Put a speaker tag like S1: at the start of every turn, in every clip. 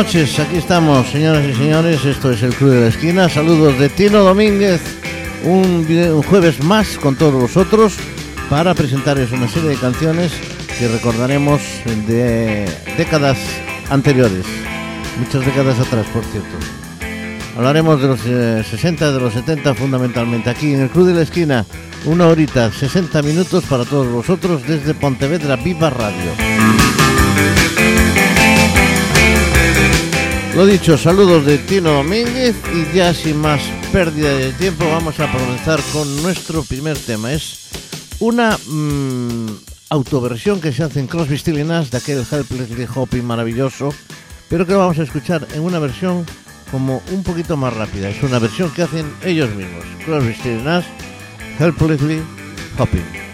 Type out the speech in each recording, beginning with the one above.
S1: Noches, aquí estamos, señoras y señores. Esto es el Club de la Esquina. Saludos de Tino Domínguez. Un, un jueves más con todos vosotros para presentarles una serie de canciones que recordaremos de décadas anteriores. Muchas décadas atrás, por cierto. Hablaremos de los 60, de los 70 fundamentalmente. Aquí en el Club de la Esquina, una horita, 60 minutos para todos vosotros desde Pontevedra Viva Radio. Lo dicho, saludos de Tino Domínguez y ya sin más pérdida de tiempo vamos a comenzar con nuestro primer tema. Es una mmm, autoversión que se hace en Crosby, Still Nash de aquel Helplessly Hopping maravilloso, pero que lo vamos a escuchar en una versión como un poquito más rápida. Es una versión que hacen ellos mismos. Crosby, Still Nash, Helplessly Hopping.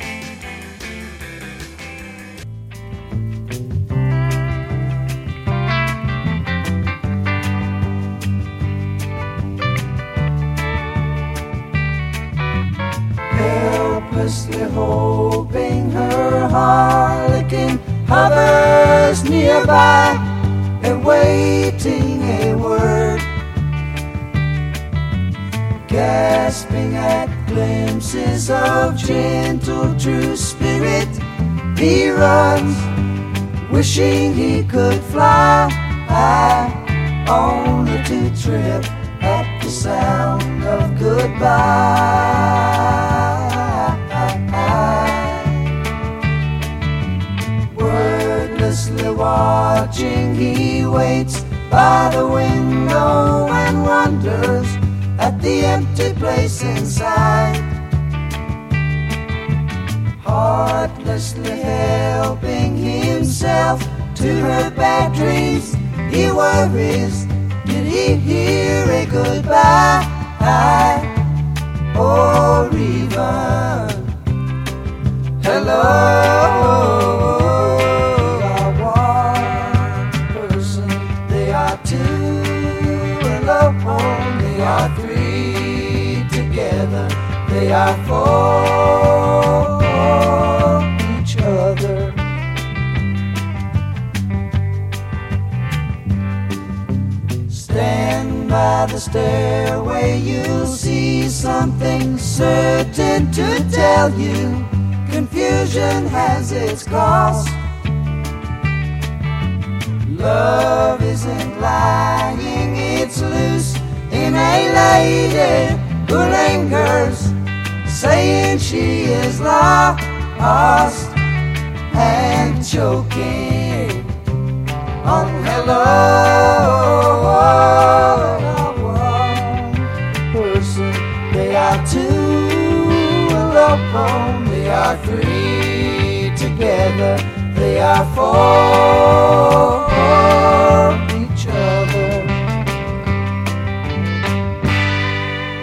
S2: Glimpses of gentle true spirit. He runs, wishing he could fly high, only to trip at the sound of goodbye. Wordlessly watching, he waits by the window and wonders at the empty place inside. Heartlessly helping himself to her bad dreams, he worries. Did he hear a goodbye? Or even hello? They are three together. They are for by the stairway, you'll see something certain to tell you. Confusion has its cost. Love isn't lying, it's loose in a lady who lingers, saying she is lost and choking on hello.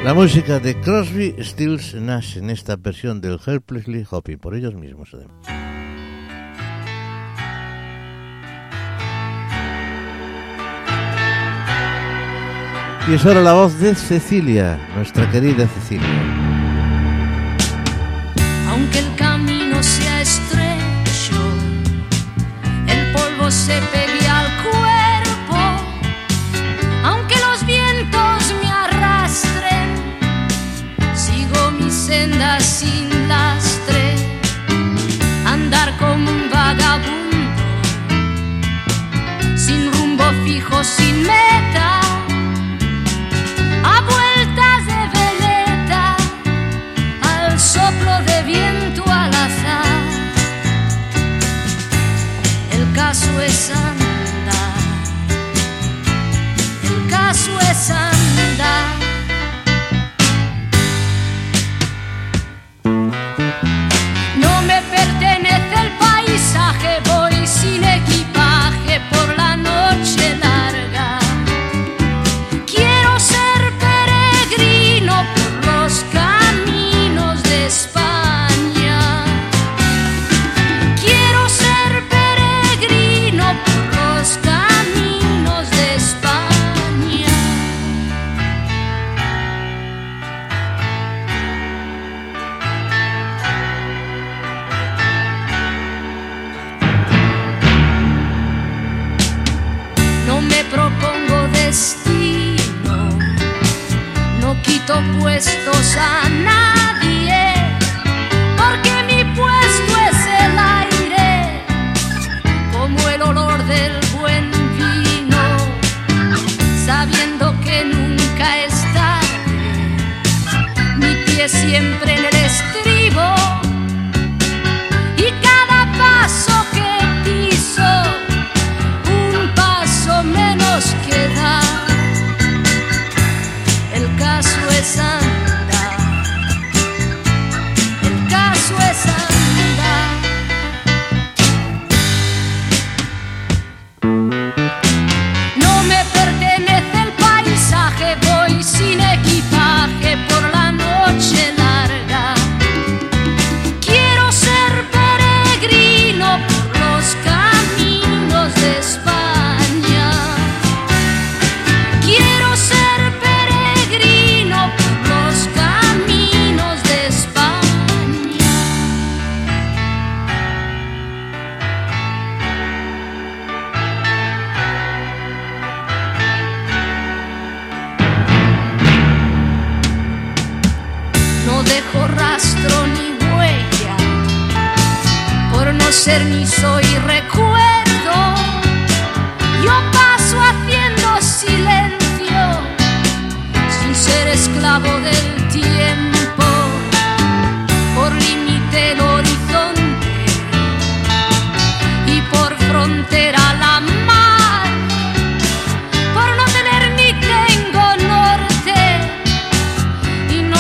S1: La música de Crosby, Stills, Nash en esta versión del Helplessly Hopping, por ellos mismos además. Y es ahora la voz de Cecilia, nuestra querida Cecilia.
S3: Sin meta. A vueltas de veleta, al soplo de viento al azar. El caso es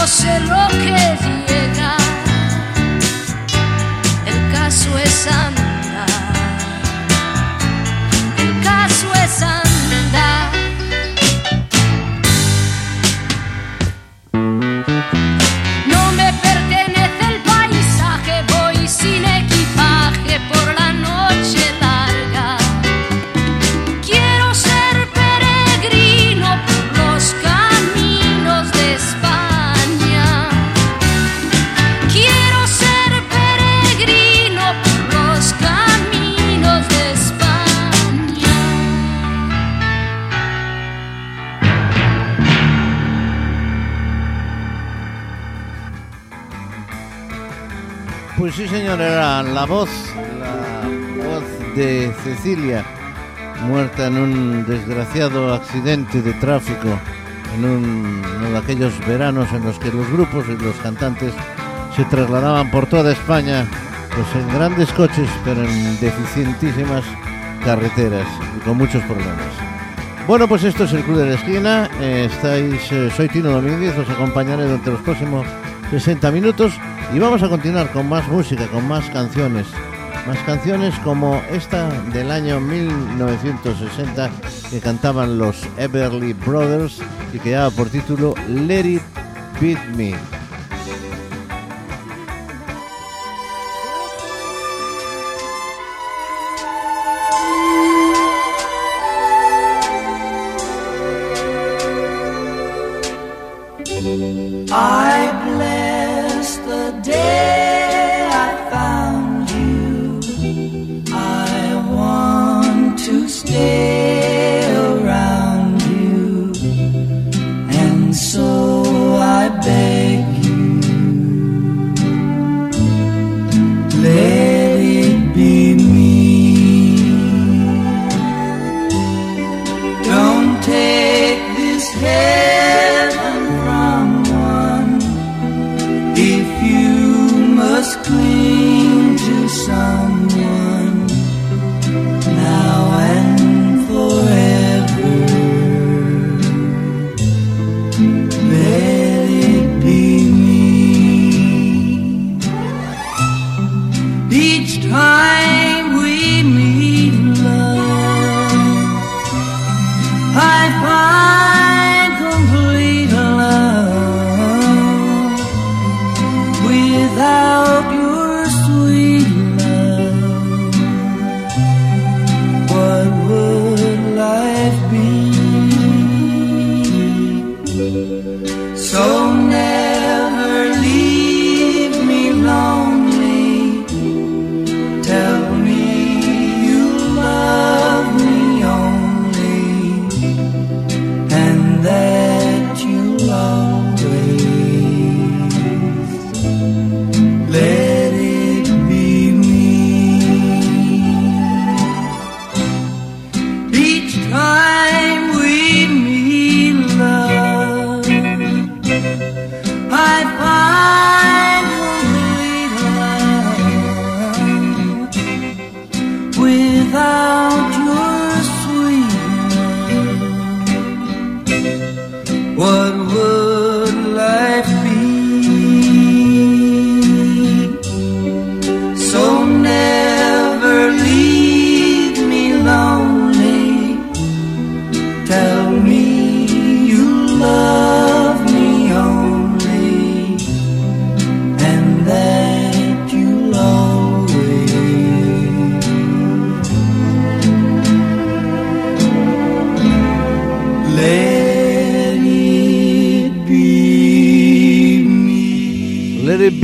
S3: no sé lo que
S1: Era la voz, la voz de Cecilia, muerta en un desgraciado accidente de tráfico, en un- uno de aquellos veranos en los que los grupos y los cantantes se trasladaban por toda España, pues en grandes coches, pero en deficientísimas carreteras y con muchos problemas. Bueno, pues esto es el Club de la Esquina. eh, estáis, eh, soy Tino Domínguez, os acompañaré durante los próximos 60 minutos y vamos a continuar con más música, con más canciones. Más canciones como esta del año 1960 que cantaban los Everly Brothers y que llevaba por título Let It Beat Me.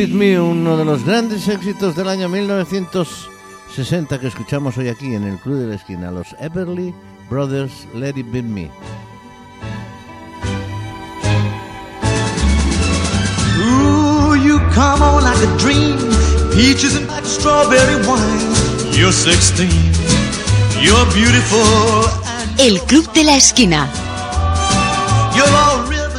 S2: With Me,
S1: uno de los grandes éxitos del año 1960 que escuchamos hoy aquí en el Club de la Esquina, los Everly Brothers Let It Be Me.
S4: Ooh, you come on like a dream, peaches and black strawberry wine. You're 16, you're beautiful.
S5: El Club de la Esquina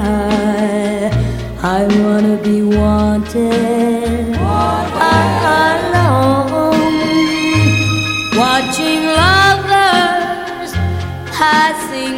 S1: I,
S3: I wanna be wanted, alone, watching lovers passing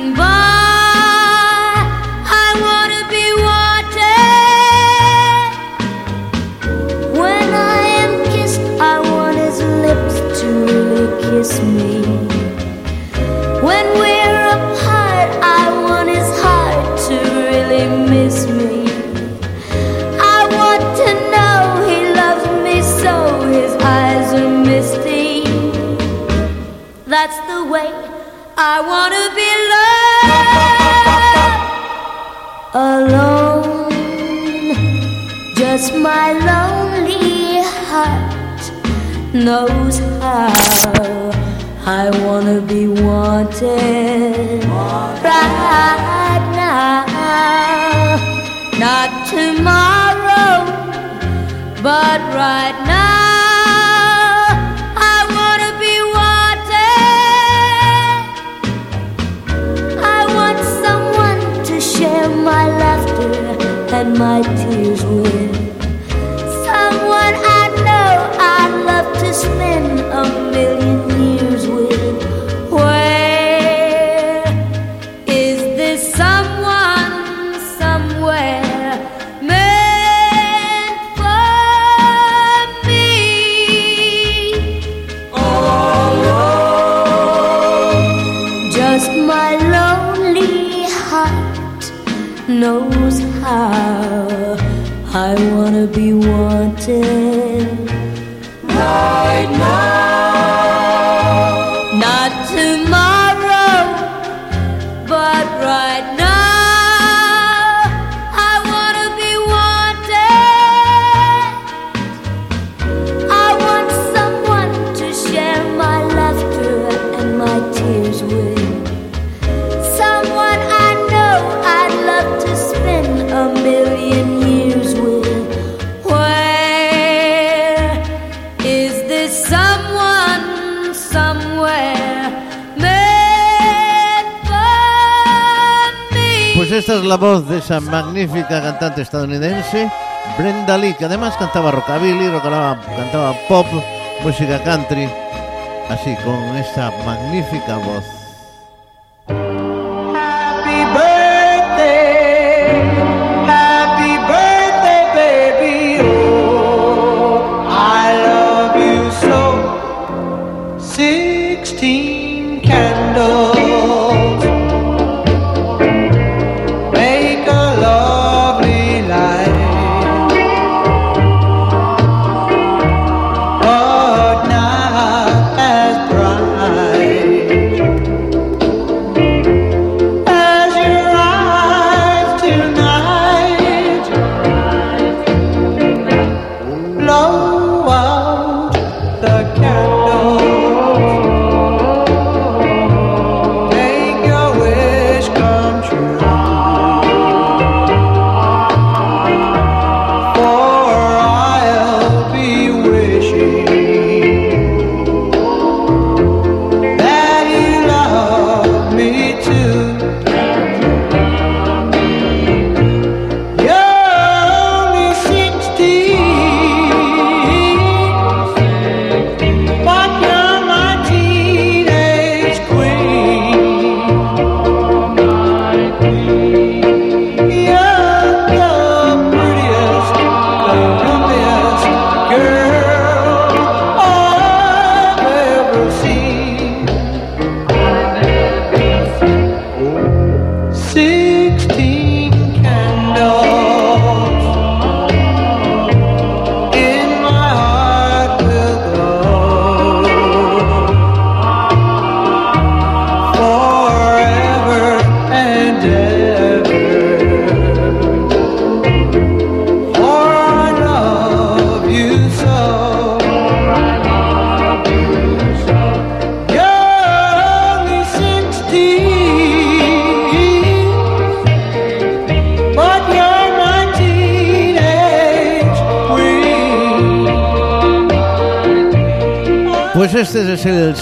S1: esa magnífica cantante estadounidense, Brenda Lee, que además cantaba rockabilly, rockaba, cantaba pop, música country, así con esa magnífica voz.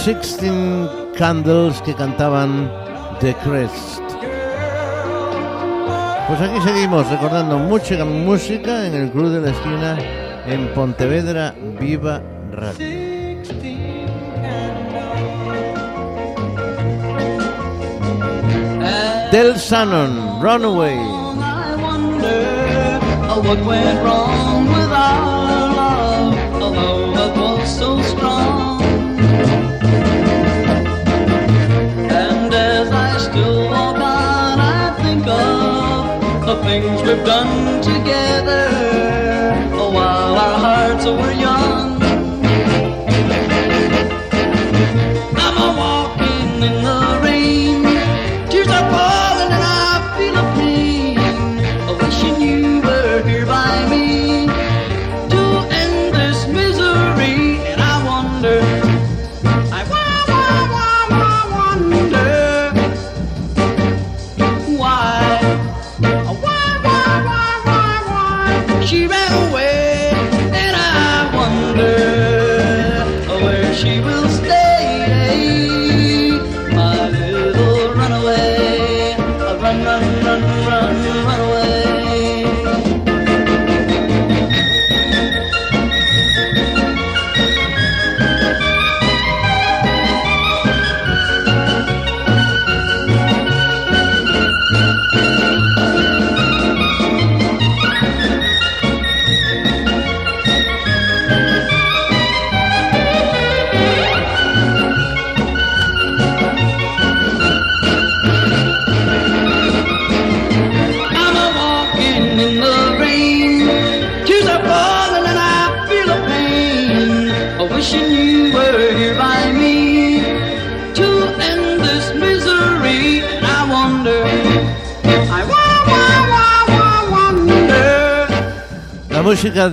S2: Sixteen Candles
S1: que cantaban The Crest. Pues aquí seguimos recordando mucha música en el Club de la Esquina en Pontevedra Viva Radio. Del Shannon, Runaway.
S6: The things we've done together uh, while our hearts were young.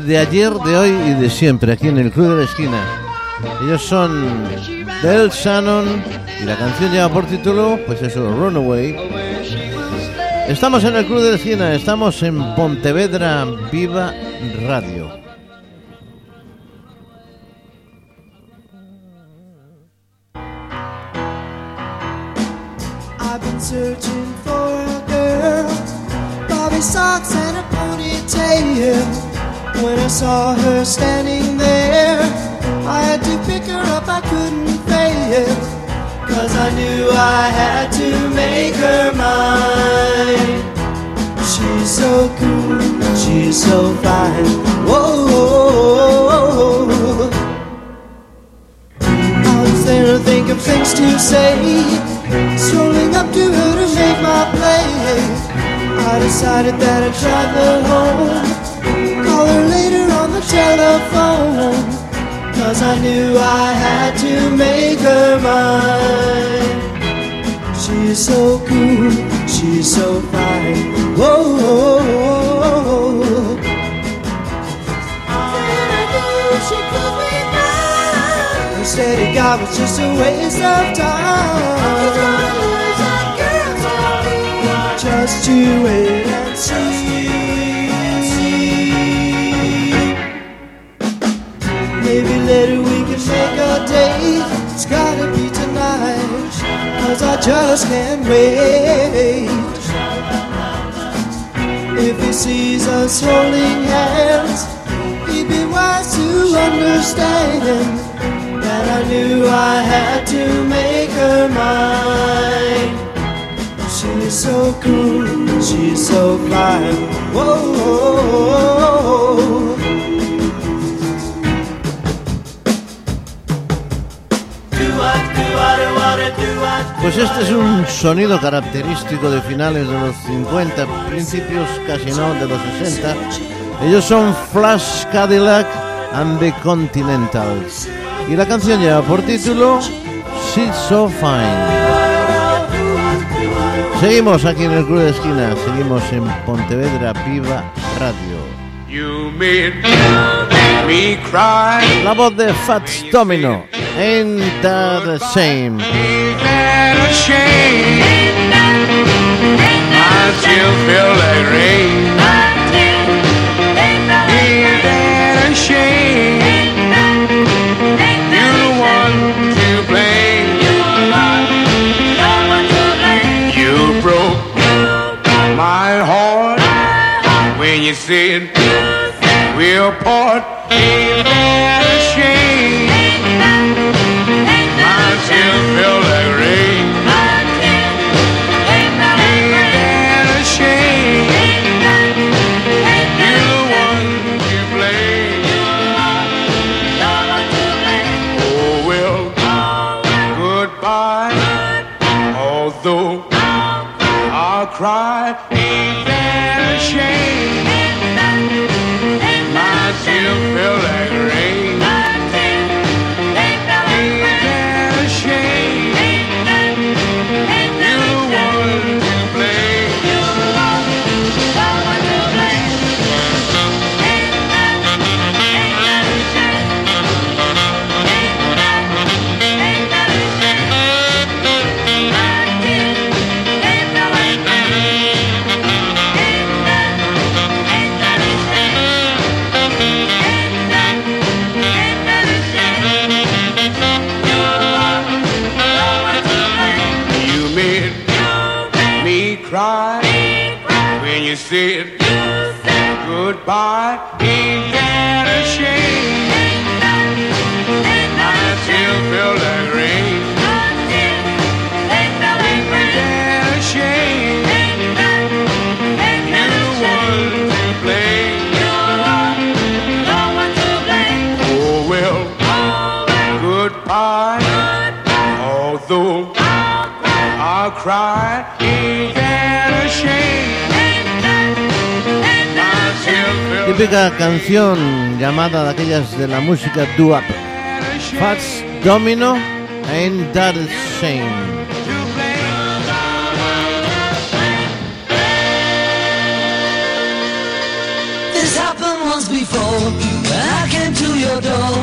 S1: De ayer, de hoy y de siempre, aquí en el Club de la Esquina. Ellos son Del Shannon y la canción lleva por título, pues eso, Runaway. Estamos en el Club de la Esquina, estamos en Pontevedra Viva Radio.
S2: When I saw her standing there, I had to pick her up, I couldn't fail. Cause I knew I had to make her mine. She's so cool, she's so fine. Whoa. I was there thinking things to say. Strolling up to her to make my play. I decided that I'd drive her home. Call her later on the telephone. Cause I knew I had to make her mine. She's so cool, she's so fine. Whoa. Then I knew she could be mine. Instead, it got was just a waste of time. Just you wait and see. Maybe later we can make a date. It's gotta be tonight. Cause I just can't wait. If he sees us holding hands, he'd be wise to understand that I knew I had to make her mine. She's so cool, she's so fine. Whoa.
S1: Pues este es un sonido característico de finales de los 50, principios casi no de los 60. Ellos son Flash Cadillac and the Continentals. Y la canción lleva por título She's So Fine. Seguimos aquí en el Club de Esquina, seguimos en Pontevedra Viva Radio.
S7: You made me cry.
S1: La voz de Fats Domino, Ain't that
S7: a shame? Ain't that a shame? I still feel like rain. Ain't that a shame? You're the one to blame. You broke my heart when you said we'll part. When you said goodbye.
S1: Canción llamada de aquellas de la música doo-up. Fats Domino, Ain't That a Shame.
S8: This happened once before. When I came to your door,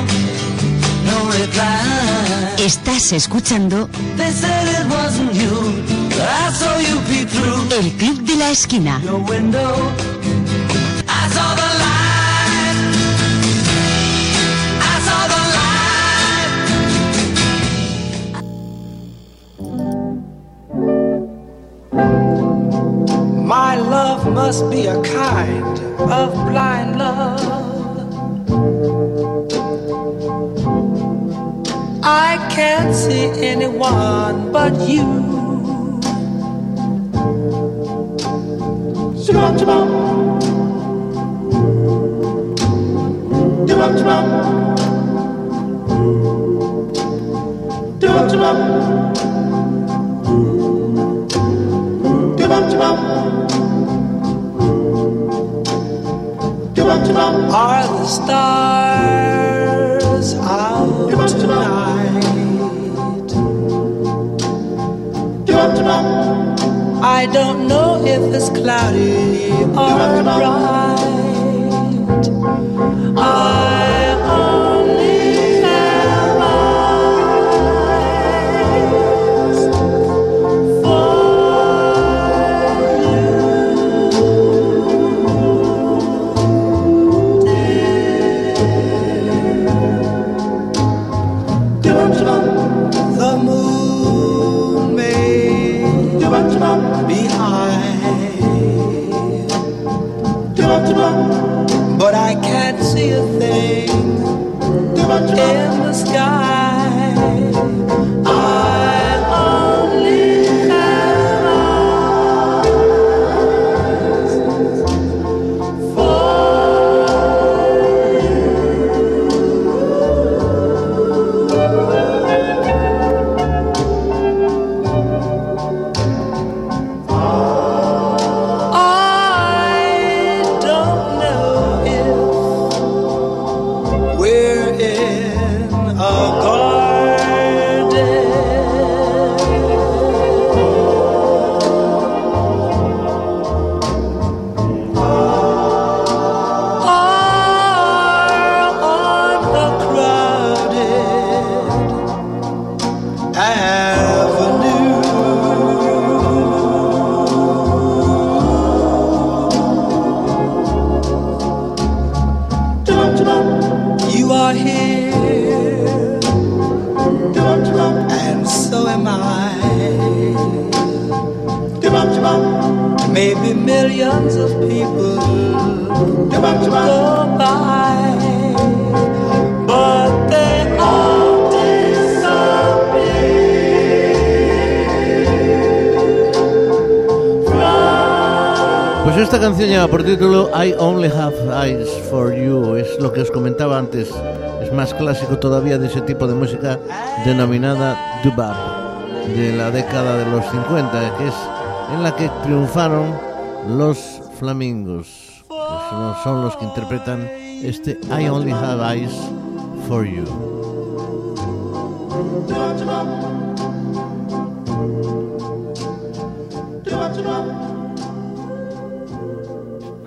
S8: no reply.
S9: Estás escuchando
S8: They said it wasn't you, but I saw you peek through
S9: El Club de la Esquina.
S8: your window. Must be a kind of blind love. I can't see anyone but you. Stars out tonight? I don't know if it's cloudy or bright.
S1: Pues esta canción lleva por título I Only Have Eyes for You. Es lo que os comentaba antes. Es más clásico todavía de ese tipo de música denominada dubab de la década de los 50, que es en la que triunfaron los flamingos, que son, los que interpretan este I Only Have Eyes for You.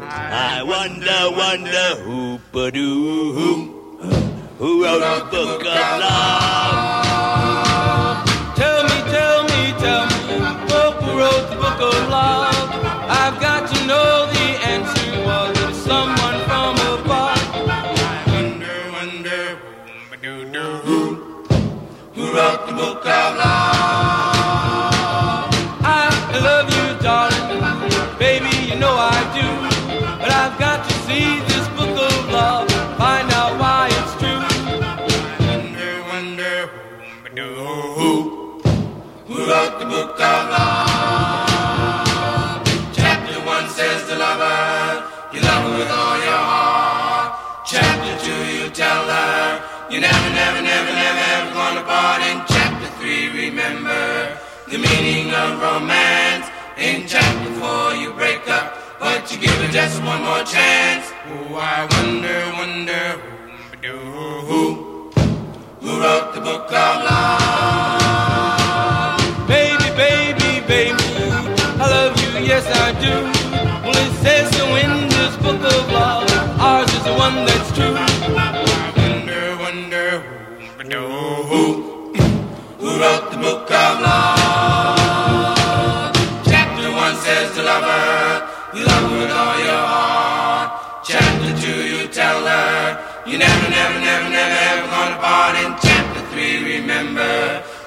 S10: I wonder, wonder who who wrote the book of love.
S7: Romance. In chapter four, you break up, but you give it just one more chance. Oh, I wonder, wonder who who who wrote the book of love?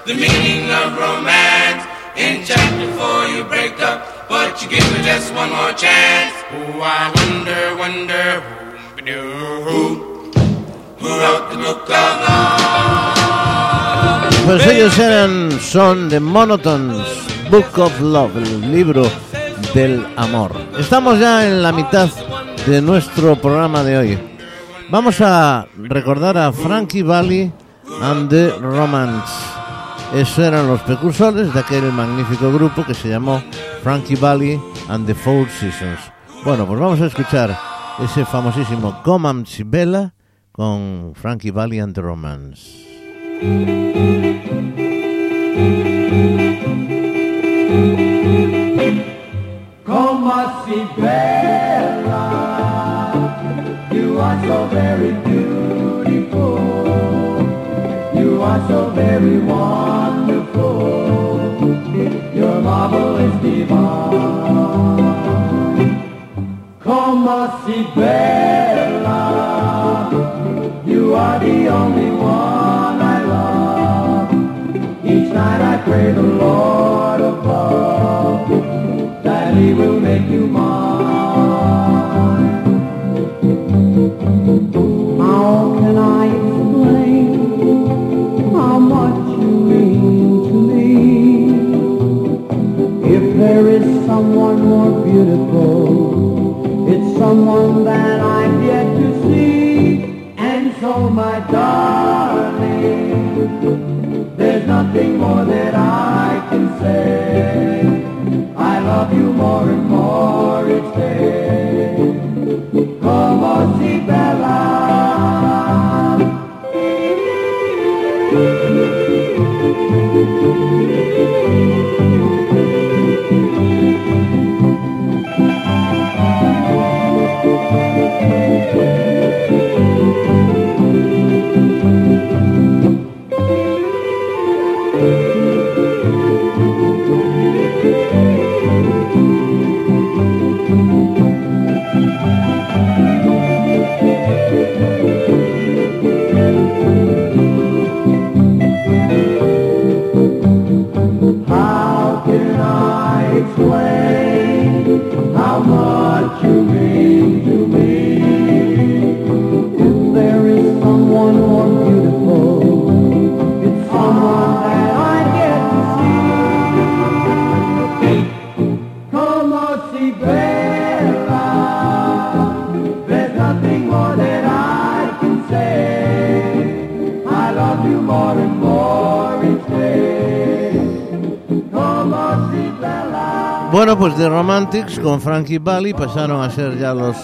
S7: The meaning of romance. In chapter four, you break up, but you give her just one more chance. Oh, I wonder, wonder who who wrote the book of love.
S1: Pues ellos eran, son The Monotones, Book of Love, el libro del amor. Estamos ya en la mitad de nuestro programa de hoy. Vamos a recordar a Frankie Valli and the Romance. Esos eran los precursores de aquel magnífico grupo que se llamó Frankie Valli and the Four Seasons. Bueno, pues vamos a escuchar ese famosísimo Come Bella con Frankie Valli and the Romance.
S11: Come si bella, you are so very beautiful. Are so very wonderful. Your marvel is divine. Come si bella, you are the only one I love. Each night I pray the Lord above that He will make you mine.
S1: Pues de Romantics con Frankie Valli pasaron a ser ya los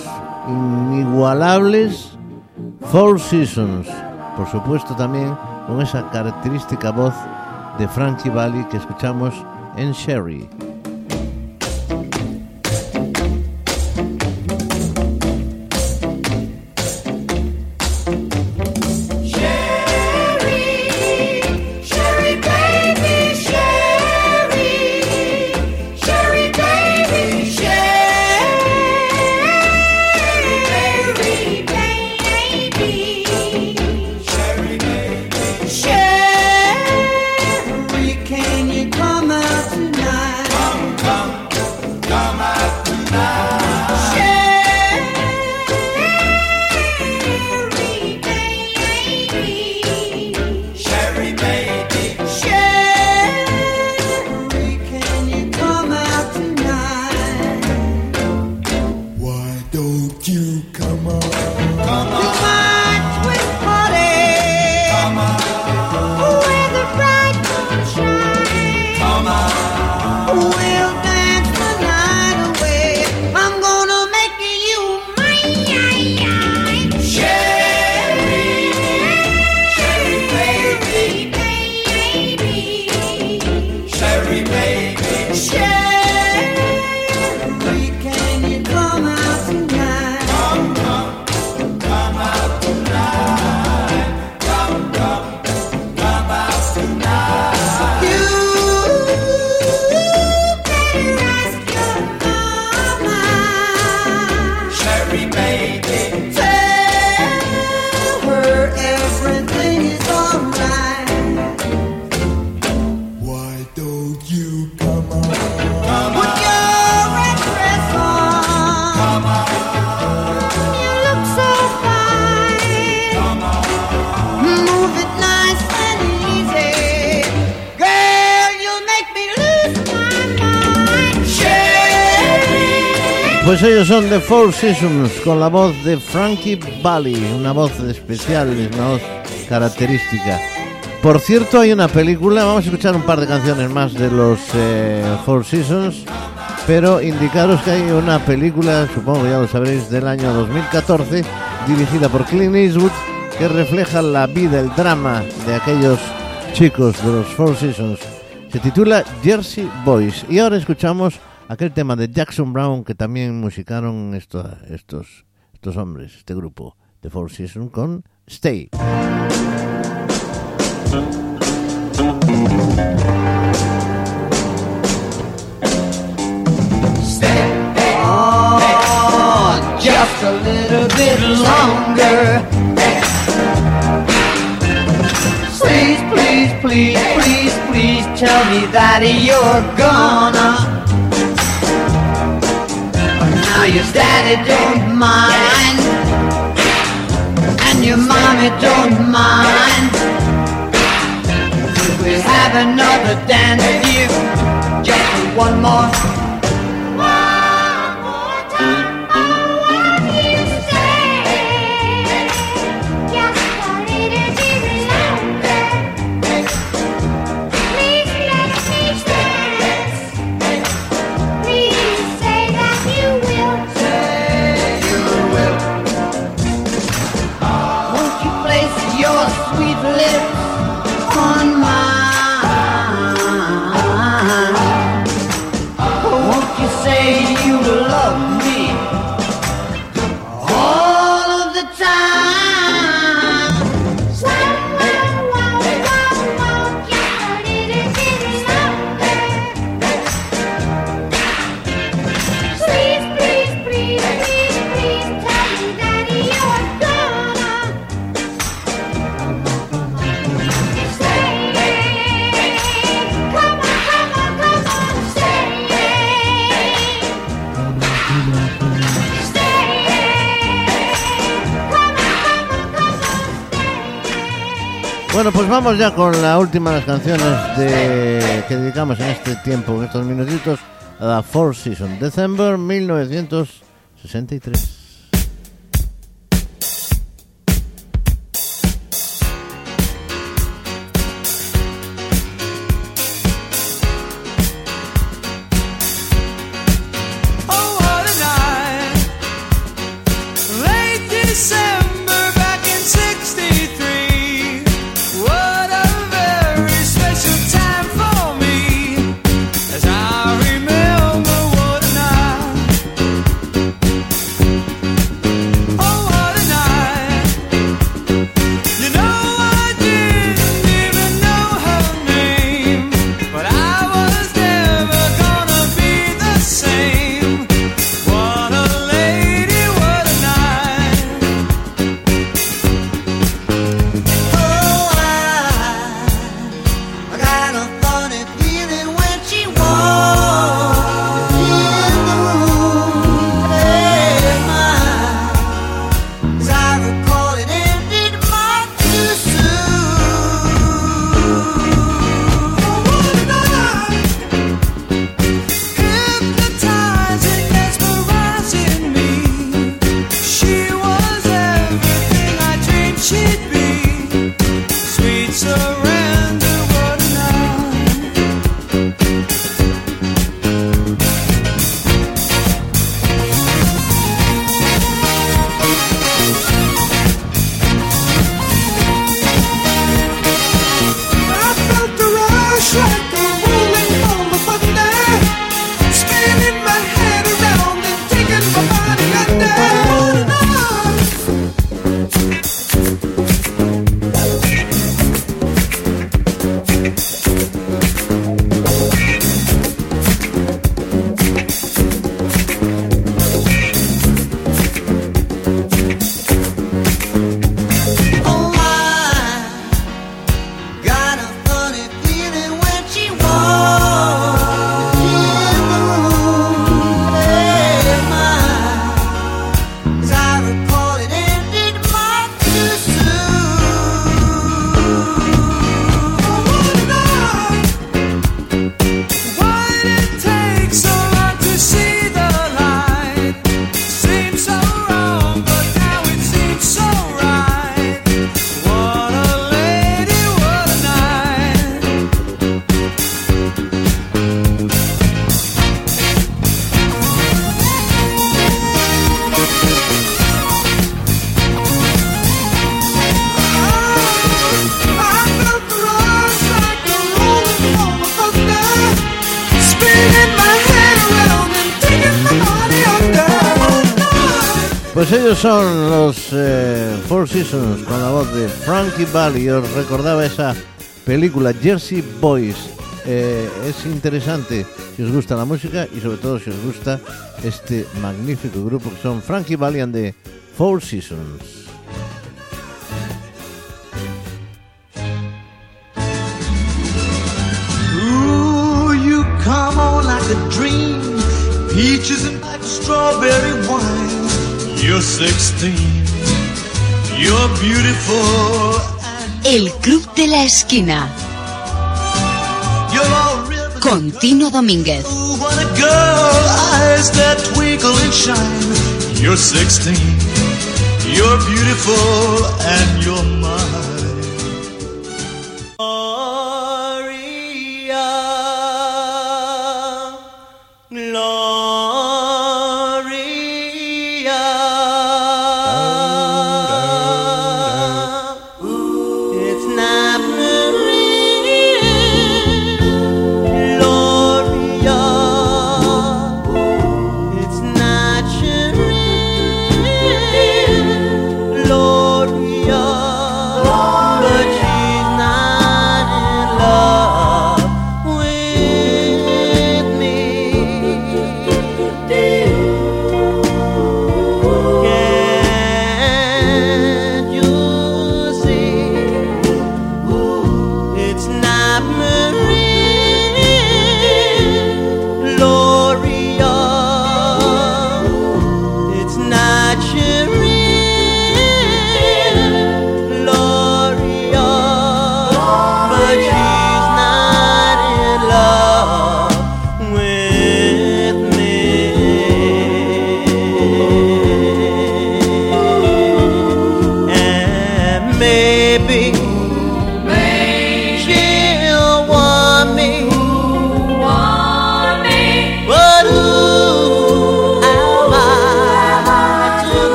S1: inigualables Four Seasons. Por supuesto también con esa característica voz de Frankie Valli que escuchamos en. Sherry ellos son The Four Seasons con la voz de Frankie Valli, una voz especial, es una voz característica. Por cierto, hay una película, vamos a escuchar un par de canciones más de los eh, Four Seasons, pero indicaros que hay una película, supongo que ya lo sabréis, del año 2014, dirigida por Clint Eastwood, que refleja la vida, el drama de aquellos chicos de los Four Seasons. Se titula Jersey Boys. Y ahora escuchamos aquel tema de Jackson Brown que también musicaron esto- estos, estos hombres, este grupo de Four Seasons con Stay.
S12: just a little bit longer. Please, please, please, please, please tell me that you're gonna. Now your daddy don't mind, and your mommy don't mind. If we have another dance with you, just one more.
S1: Pues vamos ya con la última de las canciones de, que dedicamos en este tiempo, en estos minutitos, a la Four Seasons, December 1963. son los eh, Four Seasons con la voz de Frankie Valli. Os recordaba esa película Jersey Boys. Eh, es interesante si os gusta la música y sobre todo si os gusta este magnífico grupo que son Frankie Valli and the Four Seasons.
S4: You're 16. You're beautiful.
S5: El Club de la Esquina. Con Tino Domínguez.
S4: Oh, what a girl, eyes that twinkle and shine. You're 16. You're beautiful and you're mine.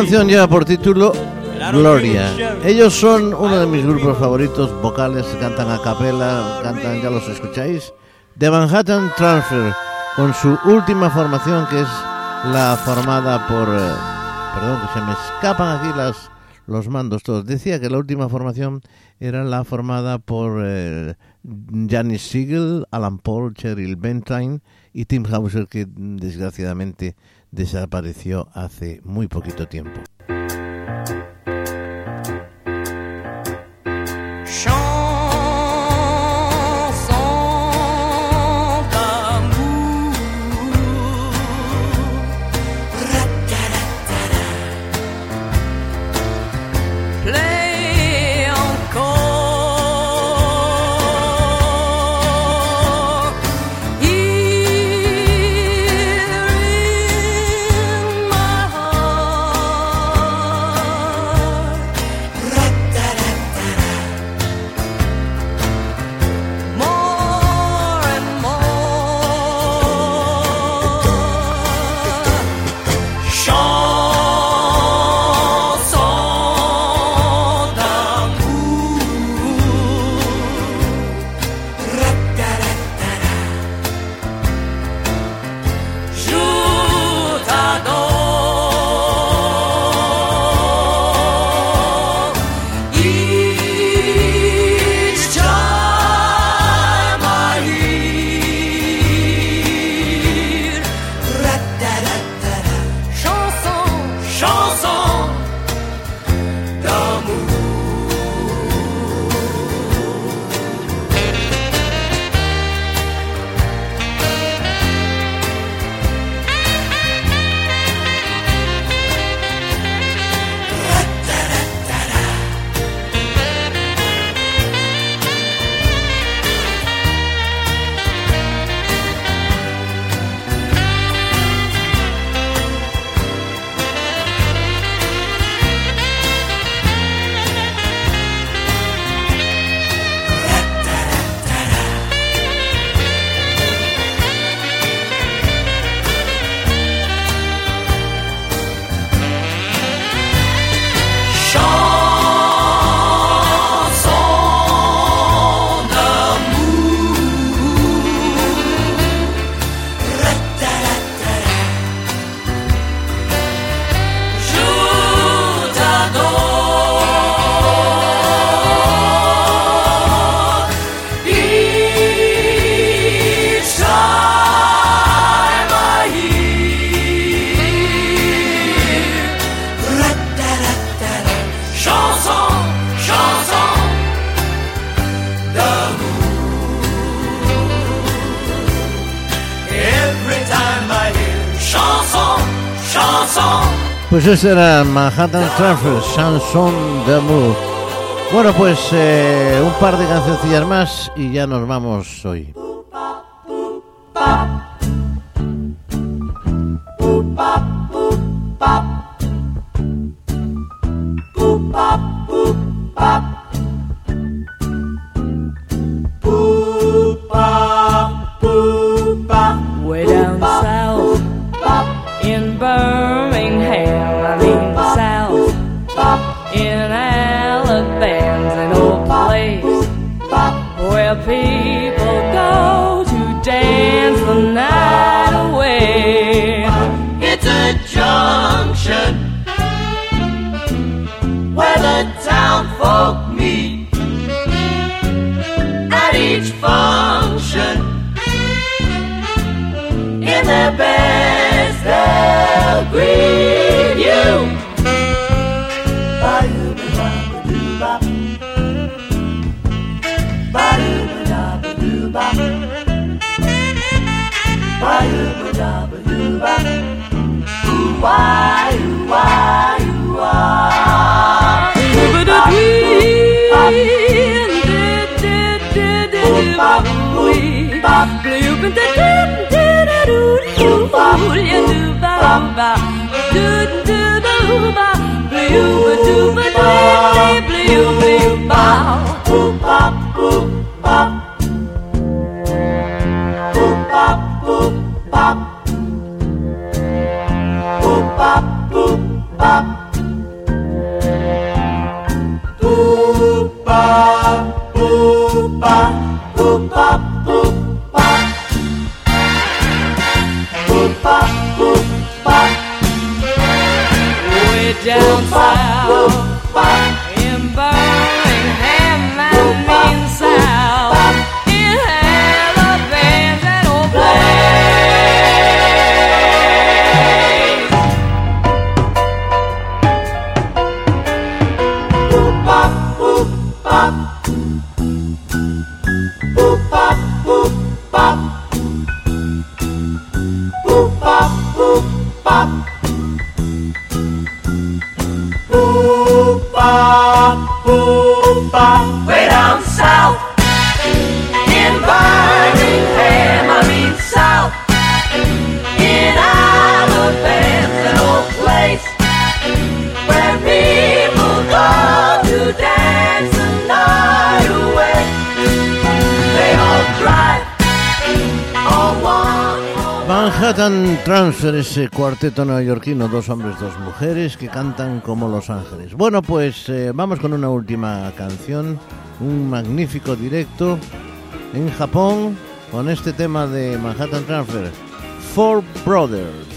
S1: Canción lleva por título Gloria. Ellos son uno de mis grupos favoritos vocales, cantan a capela, cantan, ya los escucháis, de Manhattan Transfer, con su última formación que es la formada por... eh, perdón, que se me escapan aquí las, los mandos todos. Decía que la última formación era la formada por eh, Janis Siegel, Alan Paul, Cheryl Bentine y Tim Hauser, que desgraciadamente desapareció hace muy poquito tiempo. Pues ese era Manhattan Transfer, Chanson d'amour. Bueno, pues eh, un par de cancioncillas más y ya nos vamos hoy.
S6: you.
S1: Cuarteto neoyorquino, dos hombres, dos mujeres que cantan como Los Ángeles. Bueno, pues eh, vamos con una última canción, un magnífico directo en Japón con este tema de Manhattan Transfer, Four Brothers.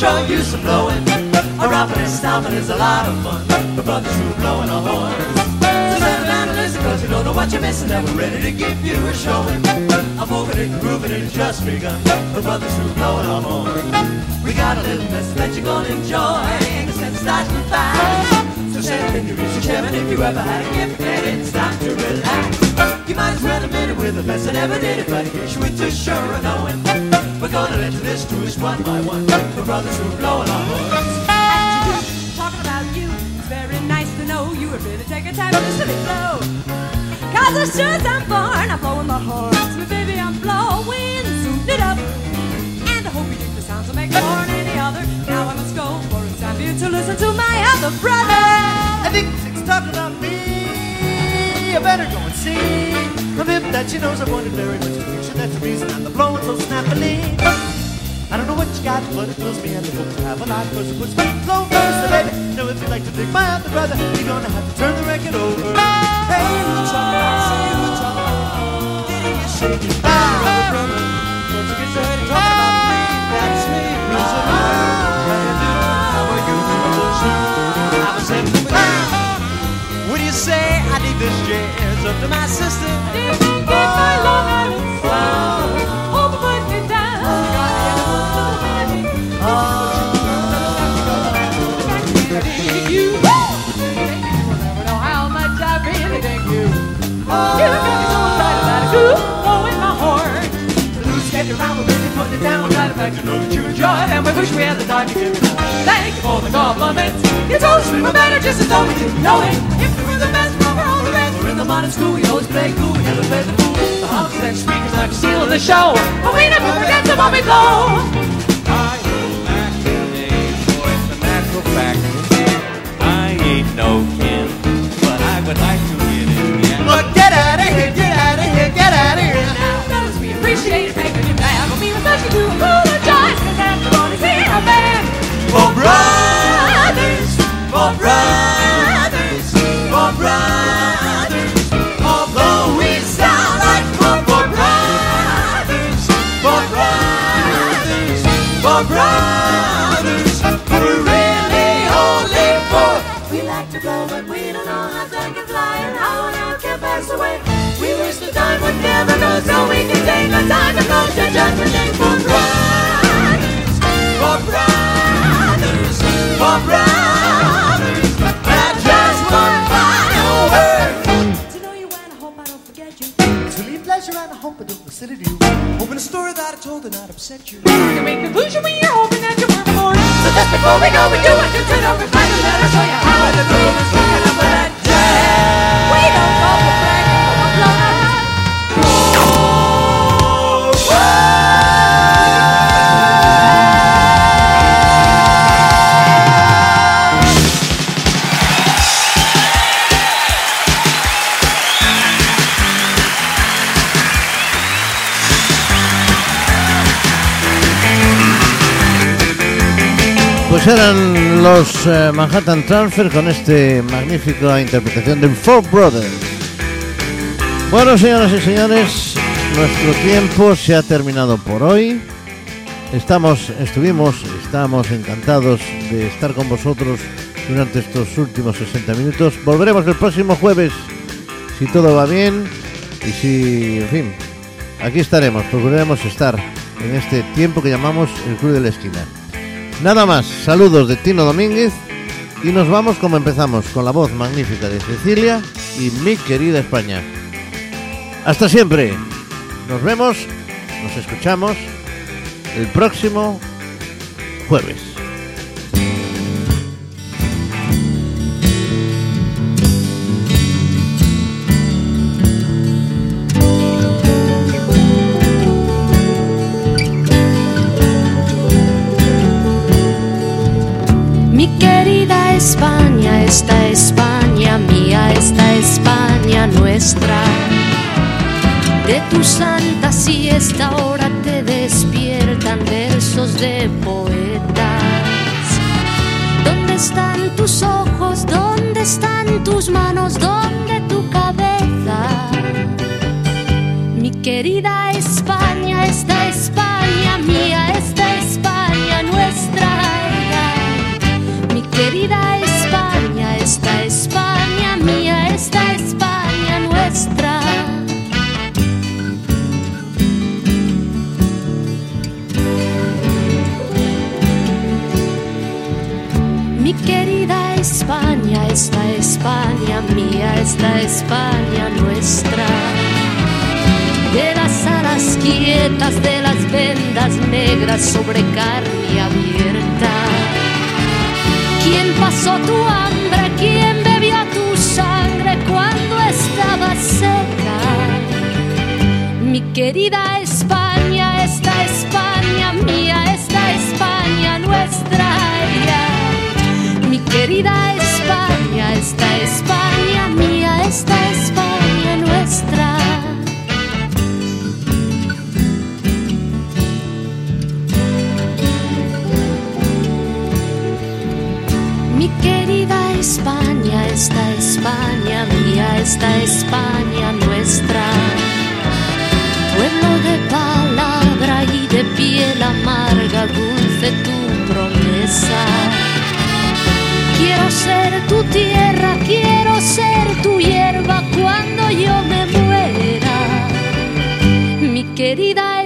S2: Show you some blowing. A romping and stomping is a lot of fun. The brothers who are blowing a horn. So settle down and listen, cause you don't know what you're missing. And we're ready to give you a showing. I'm moving and grooving and it's just begun. The brothers who are blowing a horn. We got a little message that you're gonna enjoy. A sense starting to fast. So settle in your easy chair, and if you ever had a gift, then it's time to relax. You might as well admit it with the best that ever did it, but you too sure of knowing, we're gonna let you listen to us one by one. The brothers who are blowing our horns.
S13: Talking about you, it's very nice to know you would really take a time to listen to me blow. Cause as sure as I'm born, I'm blowing my horn. So baby, I'm blowing, zoom it up. And I hope you think the sounds will make more than any other. Now I must go, for it's time for you to listen to my other brother.
S2: I think it's talking about me. You better go and see. The bip that she knows I wanted very much attention. That's the reason I'm the blowing so snappily. I don't know what you got, but it fills me and the hope to have a lot. Cause it puts me flow first, baby. Now if you'd like to dig my other brother, you're gonna have to turn the record over. Hey, talking about? Say who's talking about? Did you it? Ah, brother, brother. Don't you get started talking about me? That's me. Who's you say? I need this jazz up to my sister.
S13: Did you get my love wish we had the time to give it Thank you for the compliments. You told us we were better just as though we didn't know it. If we were the best, we were all the best.
S2: We're in the modern school, we always play cool, we never play the fool. The honks and speakers like
S13: Stealing the show, but we never forget the moment blow.
S14: I go back boy, it's a natural fact. I ain't no kin, but I would like to get in. Yeah.
S2: But get out of here, get out of here, get out of here.
S13: Now, fellas, we appreciate it, making you mad, but we especially do apologize, cause
S2: For brothers, for brothers, for brothers. Although we sound like for, for brothers, for brothers, for brothers. We're really only for. We like to blow, but we don't know how to can fly and how an hour can pass away. We wish the time would never go, so we can take the time to go to judgment day for brothers,
S13: before we go, we do want to turn over find the letter, show you how the groove is
S1: Pues eran los eh, Manhattan Transfer con este magnífica interpretación del Four Brothers. Bueno, señoras y señores, nuestro tiempo se ha terminado por hoy. Estamos, estuvimos, estamos encantados de estar con vosotros durante estos últimos 60 minutos. Volveremos el próximo jueves, si todo va bien y si, en fin, aquí estaremos, procuraremos estar en este tiempo que llamamos el Club de la Esquina. Nada más, saludos de Tino Domínguez y nos vamos como empezamos, con la voz magnífica de Cecilia y mi querida España. Hasta siempre, nos vemos, nos escuchamos el próximo jueves.
S3: Nuestra. De tu santa siesta ahora te despiertan versos de poetas. ¿Dónde están tus ojos? ¿Dónde están tus manos? ¿Dónde tu cabeza? Mi querida esta España nuestra. De las alas quietas, de las vendas negras sobre carne abierta. ¿Quién pasó tu hambre? ¿Quién bebió tu sangre cuando estaba seca? Mi querida España, esta España mía, esta España nuestra. Pueblo de palabra y de piel amarga, dulce tu promesa. Quiero ser tu tierra, quiero ser tu hierba cuando yo me muera. Mi querida